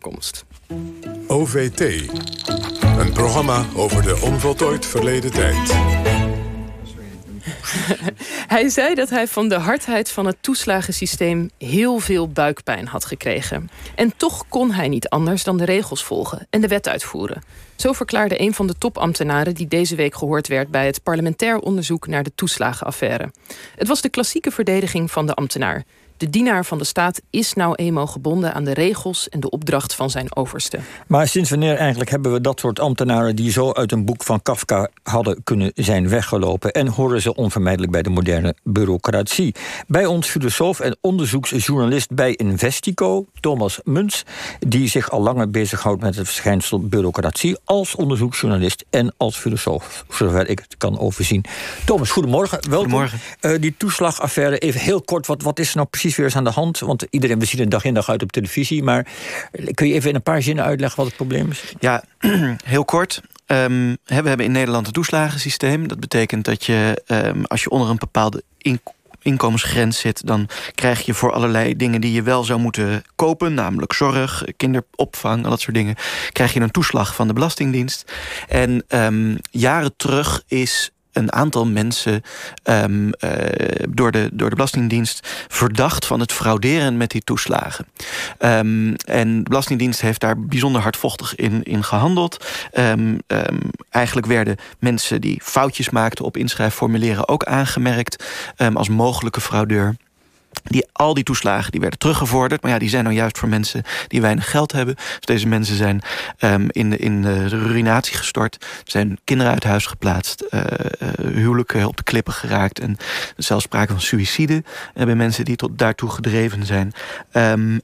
komst. OVT. Een programma over de onvoltooid verleden tijd. hij zei dat hij van de hardheid van het toeslagensysteem heel veel buikpijn had gekregen. En toch kon hij niet anders dan de regels volgen en de wet uitvoeren. Zo verklaarde een van de topambtenaren die deze week gehoord werd bij het parlementair onderzoek naar de toeslagenaffaire. Het was de klassieke verdediging van de ambtenaar. De dienaar van de staat is nou eenmaal gebonden aan de regels en de opdracht van zijn overste. Maar sinds wanneer eigenlijk hebben we dat soort ambtenaren die zo uit een boek van Kafka hadden kunnen zijn weggelopen en horen ze onvermijdelijk bij de moderne bureaucratie? Bij ons filosoof en onderzoeksjournalist bij Investico, Thomas Muns, die zich al langer bezighoudt met het verschijnsel bureaucratie als onderzoeksjournalist en als filosoof, zover ik het kan overzien. Thomas, goedemorgen. Welkom. Goedemorgen. Uh, die toeslagaffaire, even heel kort, wat, wat is er nou precies? Weer eens aan de hand? Want iedereen, we zien het dag in dag uit op televisie. Maar kun je even in een paar zinnen uitleggen wat het probleem is? Ja, heel kort. Um, we hebben in Nederland een toeslagensysteem. Dat betekent dat je, um, als je onder een bepaalde inkomensgrens zit, dan krijg je voor allerlei dingen die je wel zou moeten kopen, namelijk zorg, kinderopvang, al dat soort dingen, krijg je een toeslag van de Belastingdienst. En um, jaren terug is een aantal mensen um, uh, door, de, door de Belastingdienst verdacht van het frauderen met die toeslagen. Um, en de Belastingdienst heeft daar bijzonder hardvochtig in, in gehandeld. Um, eigenlijk werden mensen die foutjes maakten op inschrijfformulieren ook aangemerkt als mogelijke fraudeur. Die, al die toeslagen die werden teruggevorderd. Maar ja, die zijn nou juist voor mensen die weinig geld hebben. Dus deze mensen zijn um, in, in de ruïnatie gestort. Zijn kinderen uit huis geplaatst. Uh, uh, huwelijken op de klippen geraakt. En zelfs sprake van suïcide. Bij mensen die tot daartoe gedreven zijn. Um,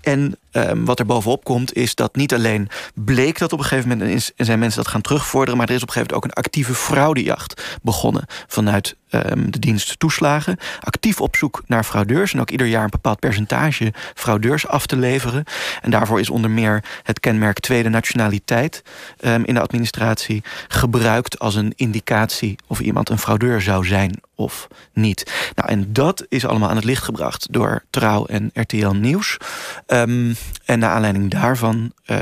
en um, wat er bovenop komt, is dat niet alleen bleek dat op een gegeven moment zijn mensen dat gaan terugvorderen, maar er is op een gegeven moment ook een actieve fraudejacht begonnen vanuit um, de dienst toeslagen. Actief op zoek naar fraudeurs en ook ieder jaar een bepaald percentage fraudeurs af te leveren. En daarvoor is onder meer het kenmerk tweede nationaliteit um, in de administratie gebruikt als een indicatie of iemand een fraudeur zou zijn of niet. Nou, en dat is allemaal aan het licht gebracht door Trouw en RTL Nieuws. Um, en naar aanleiding daarvan uh,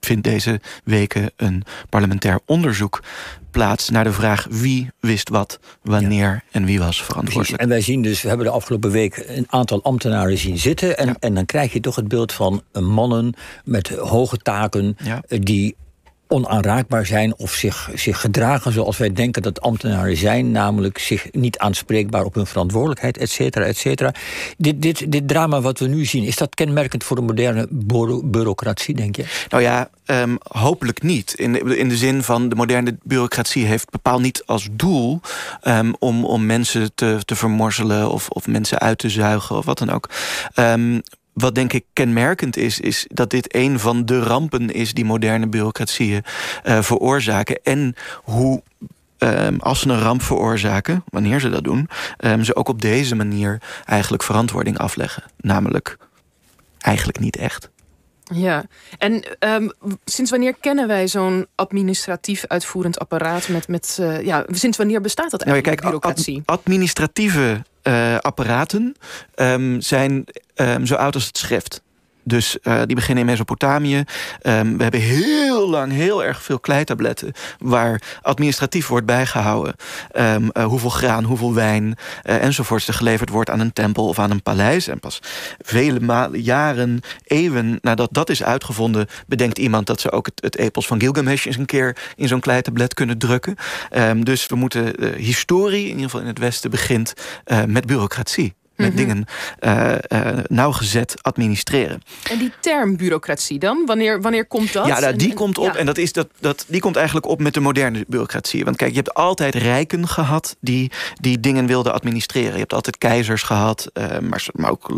vindt deze weken een parlementair onderzoek plaats naar de vraag wie wist wat, wanneer en wie was verantwoordelijk. En wij zien dus, we hebben de afgelopen week een aantal ambtenaren zien zitten. En, ja. en dan krijg je toch het beeld van mannen met hoge taken ja. die onaanraakbaar zijn of zich, zich gedragen zoals wij denken dat ambtenaren zijn, namelijk zich niet aanspreekbaar op hun verantwoordelijkheid, et cetera, et cetera. Dit, dit, dit drama wat we nu zien, is dat kenmerkend voor de moderne bureaucratie, denk je? Nou ja, um, hopelijk niet. In de, in de zin van de moderne bureaucratie heeft bepaald niet als doel um, om, om mensen te, te vermorzelen of, of mensen uit te zuigen of wat dan ook. Um, wat denk ik kenmerkend is, is dat dit een van de rampen is die moderne bureaucratieën uh, veroorzaken. En hoe um, als ze een ramp veroorzaken, wanneer ze dat doen, um, ze ook op deze manier eigenlijk verantwoording afleggen. Namelijk eigenlijk niet echt. Ja, en um, sinds wanneer kennen wij zo'n administratief uitvoerend apparaat met, met uh, ja, sinds wanneer bestaat dat eigenlijk, nou, ja, kijk, bureaucratie? Ad administratieve apparaten um, zijn um, zo oud als het schrift. Dus uh, die beginnen in Mesopotamië. Um, we hebben heel lang heel erg veel kleitabletten... waar administratief wordt bijgehouden. Um, uh, hoeveel graan, hoeveel wijn uh, enzovoorts... er geleverd wordt aan een tempel of aan een paleis. En pas vele jaren, eeuwen nadat dat is uitgevonden... bedenkt iemand dat ze ook het, het epos van Gilgamesh... eens een keer in zo'n kleitablet kunnen drukken. Um, dus we moeten... historie, in ieder geval in het Westen, begint met bureaucratie met -hmm. dingen uh, uh, nauwgezet administreren. En die term bureaucratie dan? Wanneer, wanneer komt dat? Ja, nou, die en, komt op. Ja. En dat is dat, dat, die komt eigenlijk op met de moderne bureaucratie. Want kijk, je hebt altijd rijken gehad die, die dingen wilden administreren. Je hebt altijd keizers gehad, uh, maar, maar ook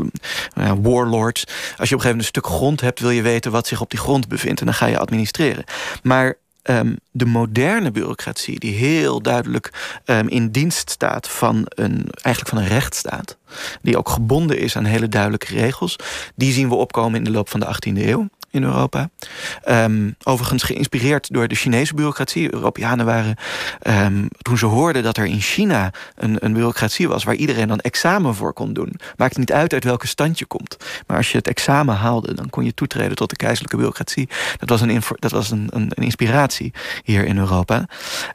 warlords. Als je op een gegeven moment een stuk grond hebt, wil je weten wat zich op die grond bevindt. En dan ga je administreren. Maar um, de moderne bureaucratie, die heel duidelijk um, in dienst staat van een, eigenlijk van een rechtsstaat, die ook gebonden is aan hele duidelijke regels, die zien we opkomen in de loop van de 18e eeuw. In Europa. Ehm, overigens geïnspireerd door de Chinese bureaucratie. Europeanen waren, um, toen ze hoorden dat er in China een, een bureaucratie was waar iedereen dan examen voor kon doen. Maakt niet uit uit welke stand je komt. Maar als je het examen haalde, dan kon je toetreden tot de keizerlijke bureaucratie. Dat was een, dat was een, een, inspiratie hier in Europa.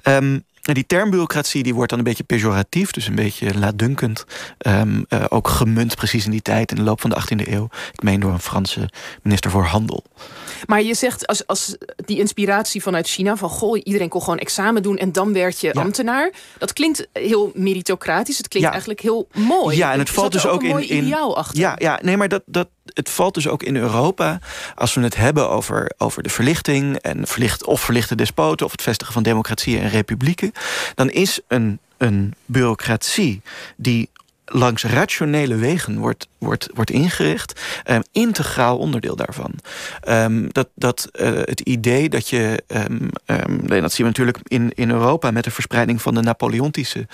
Um, die termbureaucratie die wordt dan een beetje pejoratief, dus een beetje laatdunkend. Um, uh, ook gemunt precies in die tijd, in de loop van de 18e eeuw. Ik meen door een Franse minister voor Handel. Maar je zegt als, als die inspiratie vanuit China, van goh, iedereen kon gewoon examen doen en dan werd je ambtenaar. Dat klinkt heel meritocratisch. Het klinkt eigenlijk heel mooi. Ja, en het valt dus ook, in. in ideaal achter. Ja, ja, nee, maar dat, dat, het valt dus ook in Europa, als we het hebben over, over de verlichting en verlicht, of verlichte despoten of het vestigen van democratieën en republieken, dan is een, een bureaucratie die langs rationele wegen wordt, wordt, wordt ingericht. Um, integraal onderdeel daarvan. Um, dat dat uh, het idee dat je... Um, dat zien we natuurlijk in, in Europa... met de verspreiding van de Napoleontische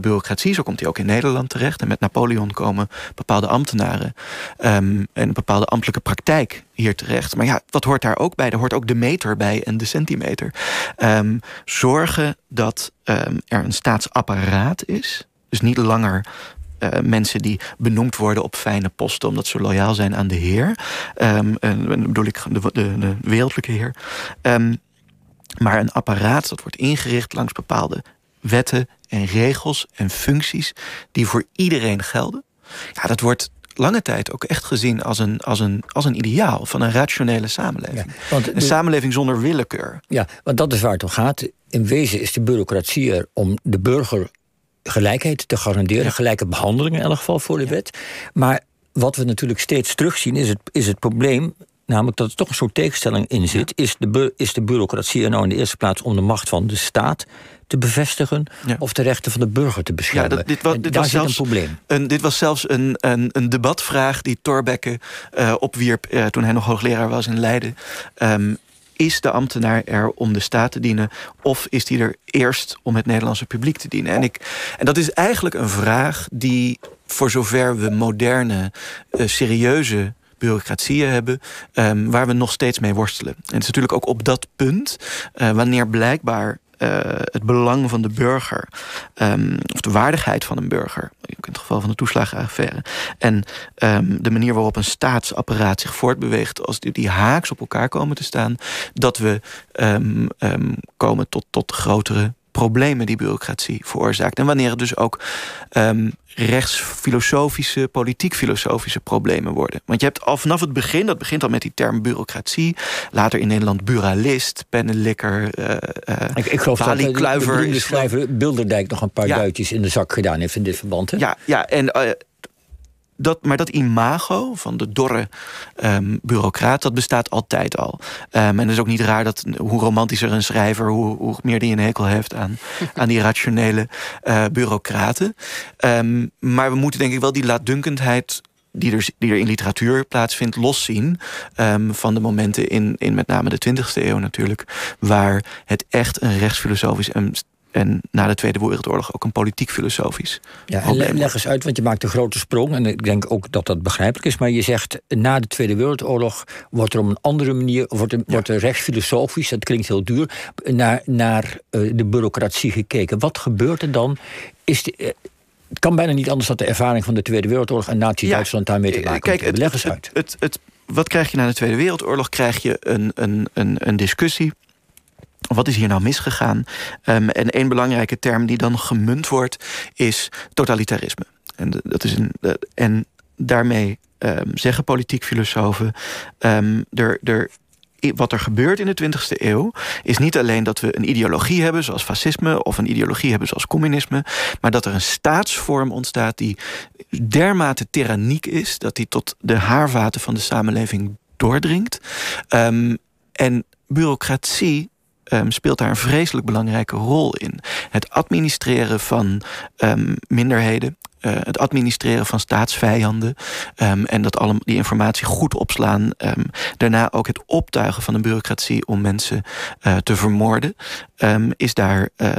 bureaucratie. Zo komt hij ook in Nederland terecht. En met Napoleon komen bepaalde ambtenaren... en een bepaalde ambtelijke praktijk hier terecht. Maar ja, wat hoort daar ook bij? Er hoort ook de meter bij en de centimeter. zorgen dat er een staatsapparaat is dus niet langer uh, mensen die benoemd worden op fijne posten omdat ze loyaal zijn aan de Heer. Um, en dan bedoel ik de, de, de wereldlijke Heer. Um, maar een apparaat dat wordt ingericht langs bepaalde wetten en regels en functies die voor iedereen gelden. Ja, dat wordt lange tijd ook echt gezien als een, als een, als een ideaal van een rationele samenleving. Ja, want een samenleving zonder willekeur. Ja, want dat is waar het om gaat. In wezen is de bureaucratie er om de burger gelijkheid te garanderen. Gelijke behandeling in elk geval voor de wet. Maar wat we natuurlijk steeds terugzien is het, is het probleem. Namelijk dat er toch een soort tegenstelling in zit. Is, de, is de bureaucratie er nou in de eerste plaats om de macht van de staat te bevestigen of de rechten van de burger te beschermen. Ja, dat, dit, was, dit was zelfs een probleem. Een, dit was zelfs een, een, een debatvraag die Thorbecke uh, opwierp uh, toen hij nog hoogleraar was in Leiden. Um, is de ambtenaar er om de staat te dienen... of is die er eerst om het Nederlandse publiek te dienen? En, ik, en dat is eigenlijk een vraag die, voor zover we moderne, uh, serieuze bureaucratieën hebben, um, waar we nog steeds mee worstelen. En het is natuurlijk ook op dat punt, uh, wanneer blijkbaar uh, het belang van de burger, um, of de waardigheid van een burger, in het geval van de toeslagenaffaire, en um, de manier waarop een staatsapparaat zich voortbeweegt, als die, die haaks op elkaar komen te staan, dat we um, komen tot, tot grotere problemen die bureaucratie veroorzaakt. En wanneer het dus ook um, rechtsfilosofische, politiek-filosofische problemen worden. Want je hebt al vanaf het begin, dat begint al met die term bureaucratie. Later in Nederland buralist, pennenlikker, uh, ik, ik geloof dat de, de schrijver Bilderdijk nog een paar ja. duitjes in de zak gedaan heeft in dit verband. Hè? Ja, ja, en uh, dat, maar dat imago van de dorre um, bureaucraat, dat bestaat altijd al. Um, en het is ook niet raar dat hoe romantischer een schrijver, hoe, hoe meer die een hekel heeft aan, aan die rationele uh, bureaucraten. Um, maar we moeten denk ik wel die laatdunkendheid die er, die er in literatuur plaatsvindt, loszien um, van de momenten in, in met name de 20e eeuw natuurlijk, waar het echt een rechtsfilosofisch en en na de Tweede Wereldoorlog ook een politiek-filosofisch ja, en Leg eens uit, want je maakt een grote sprong. En ik denk ook dat dat begrijpelijk is. Maar je zegt, na de Tweede Wereldoorlog wordt er op een andere manier... wordt er, wordt er rechtsfilosofisch, dat klinkt heel duur... naar, naar uh, de bureaucratie gekeken. Wat gebeurt er dan? Is de, uh, het kan bijna niet anders dat de ervaring van de Tweede Wereldoorlog... en Nazi-Duitsland ja, daarmee te maken kijk, het, Leg eens het, uit. Het, het, wat krijg je na de Tweede Wereldoorlog? Krijg je een, een, een, een discussie wat is hier nou misgegaan? Um, en één belangrijke term die dan gemunt wordt, is totalitarisme. En, dat is een, en daarmee um, zeggen politiek filosofen... Um, er, er wat er gebeurt in de 20e eeuw is niet alleen dat we een ideologie hebben zoals fascisme of een ideologie hebben zoals communisme, maar dat er een staatsvorm ontstaat die dermate tyranniek is dat die tot de haarvaten van de samenleving doordringt. En bureaucratie um, speelt daar een vreselijk belangrijke rol in. Het administreren van um, minderheden, eh, het administreren van staatsvijanden um, en dat alle die informatie goed opslaan. Um, daarna ook het optuigen van een bureaucratie om mensen uh, te vermoorden. Um, is daar, uh,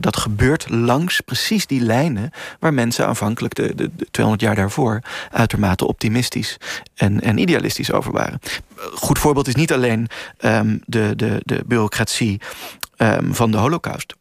dat gebeurt langs precies die lijnen waar mensen aanvankelijk de 200 jaar daarvoor uitermate optimistisch en, en idealistisch over waren. Goed voorbeeld is niet alleen de, de, de bureaucratie van de Holocaust.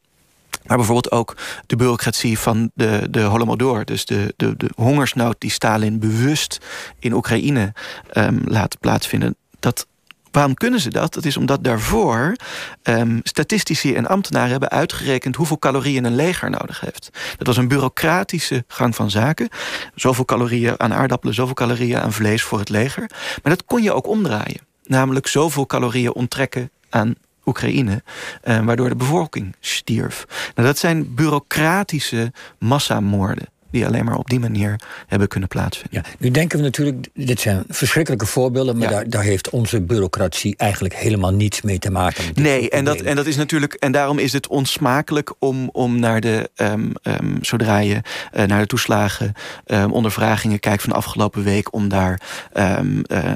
Maar bijvoorbeeld ook de bureaucratie van de, de Holodomor. Dus de, de, de hongersnood die Stalin bewust in Oekraïne um, laat plaatsvinden. Dat, waarom kunnen ze dat? Dat is omdat daarvoor um, statistici en ambtenaren hebben uitgerekend hoeveel calorieën een leger nodig heeft. Dat was een bureaucratische gang van zaken. Zoveel calorieën aan aardappelen, zoveel calorieën aan vlees voor het leger. Maar dat kon je ook omdraaien. Namelijk zoveel calorieën onttrekken aan Oekraïne, eh, waardoor de bevolking stierf. Nou, dat zijn bureaucratische massamoorden die alleen maar op die manier hebben kunnen plaatsvinden. Ja, nu denken we natuurlijk, dit zijn verschrikkelijke voorbeelden, maar daar, daar, heeft onze bureaucratie eigenlijk helemaal niets mee te maken. Nee, en dat, en dat is natuurlijk, en daarom is het onsmakelijk om, om naar de, um, um, zodra je uh, naar de toeslagen um, ondervragingen kijkt van de afgelopen week, om daar uh,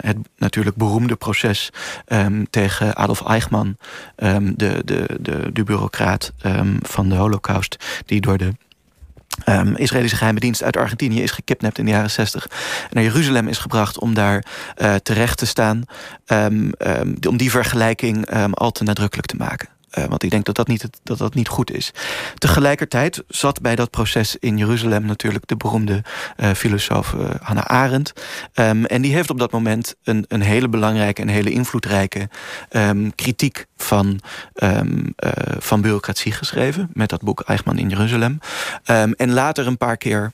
het natuurlijk beroemde proces tegen Adolf Eichmann, de, de, de, de bureaucraat van de Holocaust, die door de um, Israëlische geheime dienst uit Argentinië is gekidnapt in de jaren 60. Naar Jeruzalem is gebracht om daar uh, terecht te staan. Um, um, om die vergelijking al te nadrukkelijk te maken. Uh, want ik denk dat dat, niet, dat dat niet goed is. Tegelijkertijd zat bij dat proces in Jeruzalem natuurlijk de beroemde uh, filosoof uh, Hannah Arendt. Um, en die heeft op dat moment een, een hele belangrijke en hele invloedrijke um, kritiek van, um, van bureaucratie geschreven. Met dat boek Eichmann in Jeruzalem. en later een paar keer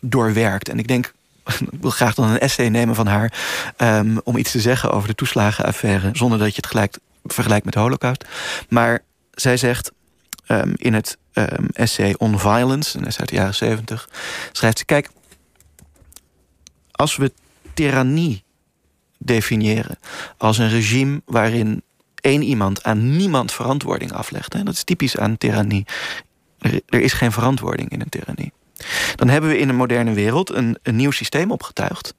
doorwerkt. En ik denk ik wil graag dan een essay nemen van haar om iets te zeggen over de toeslagenaffaire, zonder dat je het gelijk vergelijkt met de Holocaust. Maar zij zegt um, in het um, essay On Violence, een essay uit de jaren 70, schrijft ze: Kijk, als we tirannie definiëren als een regime waarin één iemand aan niemand verantwoording aflegt, hè, dat is typisch aan tirannie. Er, er is geen verantwoording in een tirannie. Dan hebben we in een moderne wereld een, een nieuw systeem opgetuigd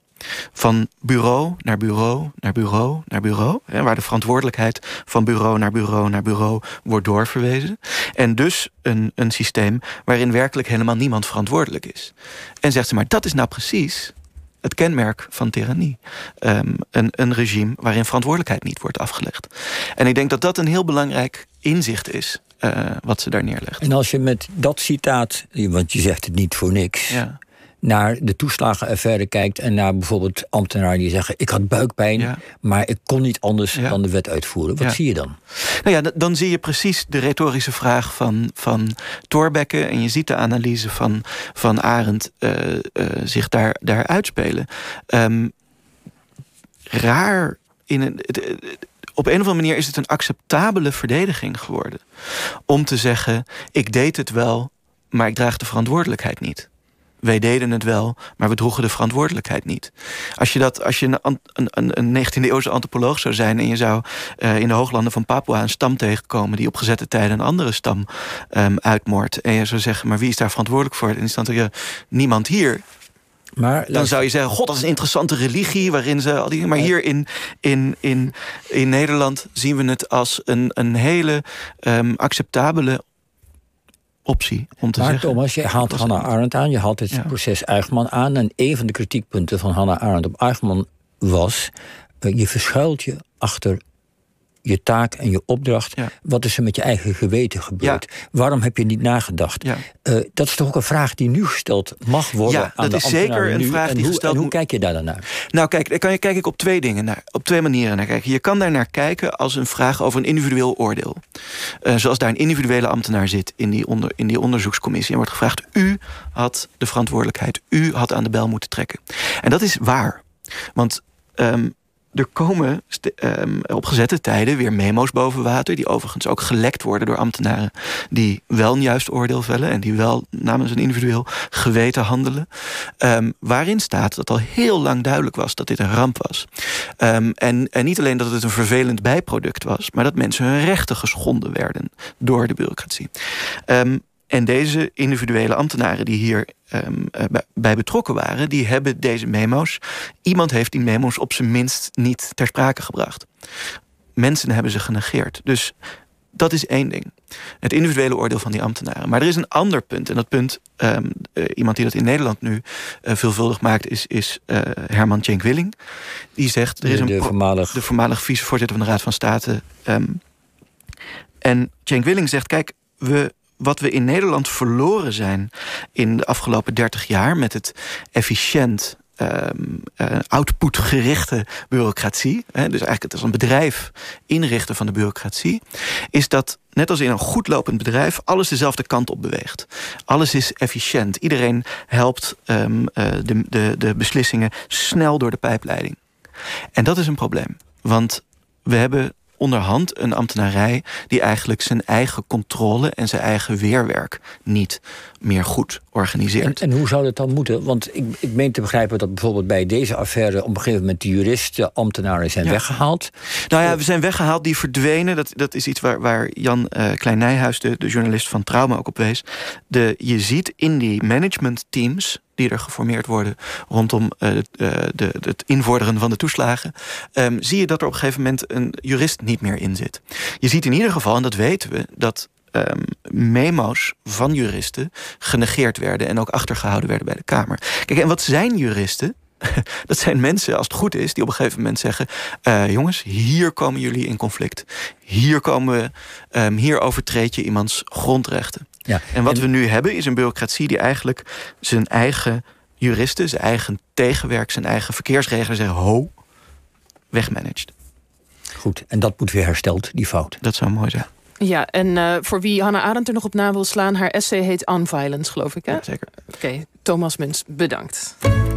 van bureau naar bureau naar bureau naar bureau. waar de verantwoordelijkheid van bureau naar bureau naar bureau wordt doorverwezen. En dus een, een systeem waarin werkelijk helemaal niemand verantwoordelijk is. En zegt ze maar, dat is nou precies het kenmerk van tirannie. Um, een, een regime waarin verantwoordelijkheid niet wordt afgelegd. En ik denk dat dat een heel belangrijk inzicht is. Uh, wat ze daar neerlegt. En als je met dat citaat, want je zegt het niet voor niks. Ja naar de toeslagenaffaire kijkt en naar bijvoorbeeld ambtenaren die zeggen: Ik had buikpijn, maar ik kon niet anders dan de wet uitvoeren. Wat zie je dan? Nou ja, dan zie je precies de retorische vraag van, van Thorbecke en je ziet de analyse van, van Arendt uh, uh, zich daar, daar uitspelen. Um, raar in een. Op een of andere manier is het een acceptabele verdediging geworden. Om te zeggen: ik deed het wel, maar ik draag de verantwoordelijkheid niet wij deden het wel, maar we droegen de verantwoordelijkheid niet. Als je, dat, als je een, een, een 19e-eeuwse antropoloog zou zijn en je zou uh, in de hooglanden van Papua een stam tegenkomen die op gezette tijden een andere stam um, uitmoordt, en je zou zeggen, maar wie is daar verantwoordelijk voor? En dan je niemand hier. Maar, dan zou je zeggen, god, dat is een interessante religie... waarin ze al die... Maar hier in, in, in, in Nederland zien we het als een, een hele um, acceptabele optie om te maar zeggen. Thomas, je haalt Hannah Arendt aan, je haalt het proces Eichmann aan. En een van de kritiekpunten van Hannah Arendt op Eichmann was: uh, je verschuilt je achter je taak en je opdracht. Wat is er met je eigen geweten gebeurd? Waarom heb je niet nagedacht? Uh, dat is toch ook een vraag die nu gesteld mag worden ja, aan dat is zeker een vraag die hoe, gesteld En hoe kijk je daar dan naar? Nou, kijk, daar kan je, kijk ik op twee dingen naar, op twee manieren naar kijken. Je kan daar naar kijken als een vraag over een individueel oordeel. Uh, zoals daar een individuele ambtenaar zit in die, onder, in die onderzoekscommissie en wordt gevraagd: u had de verantwoordelijkheid, u had aan de bel moeten trekken. En dat is waar. Want um, er komen um, op gezette tijden weer memo's boven water... die overigens ook gelekt worden door ambtenaren... die wel een juist oordeel vellen... en die wel namens een individueel geweten handelen. Um, waarin staat dat al heel lang duidelijk was dat dit een ramp was. Um, en, en niet alleen dat het een vervelend bijproduct was... maar dat mensen hun rechten geschonden werden door de bureaucratie. En deze individuele ambtenaren die hier um, bij betrokken waren, die hebben deze memo's. Iemand heeft die memo's op zijn minst niet ter sprake gebracht. Mensen hebben ze genegeerd. Dus dat is één ding. Het individuele oordeel van die ambtenaren. Maar er is een ander punt. En dat punt, um, iemand die dat in Nederland nu uh, veelvuldig maakt, is, is uh, Herman Cenk Willing. Die zegt: er is een de, voormalig... de voormalig vicevoorzitter van de Raad van State. Um, en Cenk Willing zegt: kijk, we wat we in Nederland verloren zijn in de afgelopen 30 jaar met het efficiënt um, uh, outputgerichte bureaucratie, hè, dus eigenlijk het als een bedrijf inrichten van de bureaucratie, is dat net als in een goed lopend bedrijf alles dezelfde kant op beweegt. Alles is efficiënt. Iedereen helpt um, uh, de, de, de beslissingen snel door de pijpleiding. En dat is een probleem, want we hebben onderhand een ambtenarij die eigenlijk zijn eigen controle en zijn eigen weerwerk niet meer goed organiseert. En, en hoe zou dat dan moeten? Want ik, ik meen te begrijpen dat bijvoorbeeld bij deze affaire op een gegeven moment de juristen, ambtenaren zijn weggehaald. Nou ja, we zijn weggehaald, die verdwenen. Dat, dat is iets waar, waar Jan uh, Klein Nijhuis, de, de journalist van Trauma, ook op wees. De, je ziet in die managementteams die er geformeerd worden rondom uh, de, het invorderen van de toeslagen, um, zie je dat er op een gegeven moment een jurist niet meer in zit. Je ziet in ieder geval, en dat weten we, dat um, memo's van juristen genegeerd werden en ook achtergehouden werden bij de Kamer. Kijk, en wat zijn juristen? Dat zijn mensen, als het goed is, die op een gegeven moment zeggen: uh, jongens, hier komen jullie in conflict. Hier komen we, um, hier overtreed je iemands grondrechten. Ja. En wat we nu hebben is een bureaucratie die eigenlijk zijn eigen juristen, zijn eigen tegenwerk, zijn eigen verkeersregelen zeggen: ho, wegmanaged. Goed, en dat moet weer hersteld, die fout. Dat zou mooi zijn. Ja, en uh, voor wie Hannah Arendt er nog op na wil slaan... haar essay heet On Violence, geloof ik, hè? Ja, zeker. Oké, okay. Thomas Muns, bedankt.